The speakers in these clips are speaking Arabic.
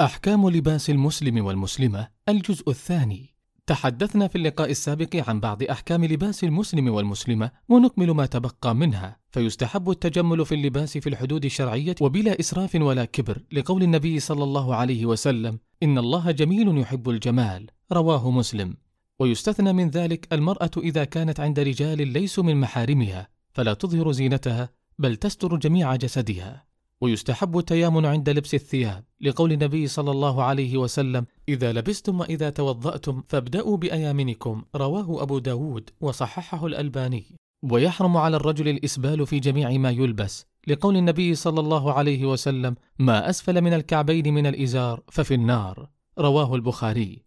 أحكام لباس المسلم والمسلمة الجزء الثاني. تحدثنا في اللقاء السابق عن بعض أحكام لباس المسلم والمسلمة ونكمل ما تبقى منها. فيستحب التجمل في اللباس في الحدود الشرعية وبلا إسراف ولا كبر لقول النبي صلى الله عليه وسلم إن الله جميل يحب الجمال. رواه مسلم. ويستثنى من ذلك المرأة إذا كانت عند رجال ليسوا من محارمها فلا تظهر زينتها بل تستر جميع جسدها. ويستحب التيامن عند لبس الثياب لقول النبي صلى الله عليه وسلم إذا لبستم وإذا توضأتم فابدأوا بأيامنكم. رواه أبو داود وصححه الألباني. ويحرم على الرجل الإسبال في جميع ما يلبس لقول النبي صلى الله عليه وسلم ما أسفل من الكعبين من الإزار ففي النار. رواه البخاري.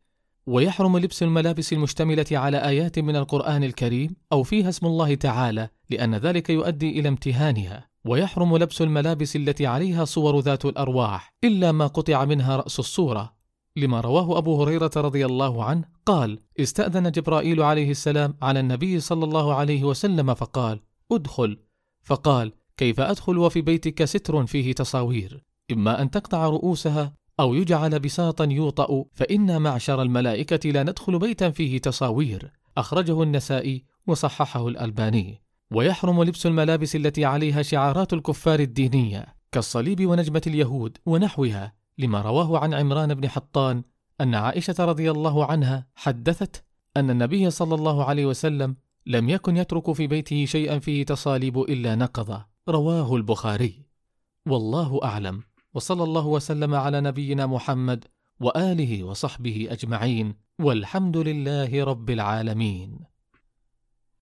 ويحرم لبس الملابس المشتملة على آيات من القرآن الكريم أو فيها اسم الله تعالى لأن ذلك يؤدي إلى امتهانها. ويحرم لبس الملابس التي عليها صور ذات الأرواح إلا ما قطع منها رأس الصورة لما رواه أبو هريرة رضي الله عنه قال استأذن جبرائيل عليه السلام على النبي صلى الله عليه وسلم فقال ادخل فقال كيف أدخل وفي بيتك ستر فيه تصاوير؟ إما أن تقطع رؤوسها أو يجعل بساطا يوطأ فإنا معشر الملائكة لا ندخل بيتا فيه تصاوير أخرجه النسائي وصححه الألباني. ويحرم لبس الملابس التي عليها شعارات الكفار الدينية كالصليب ونجمة اليهود ونحوها لما رواه عن عمران بن حطان أن عائشة رضي الله عنها حدثت أن النبي صلى الله عليه وسلم لم يكن يترك في بيته شيئا فيه تصاليب إلا نقض. رواه البخاري. والله أعلم. وصلى الله وسلم على نبينا محمد وآله وصحبه أجمعين. والحمد لله رب العالمين.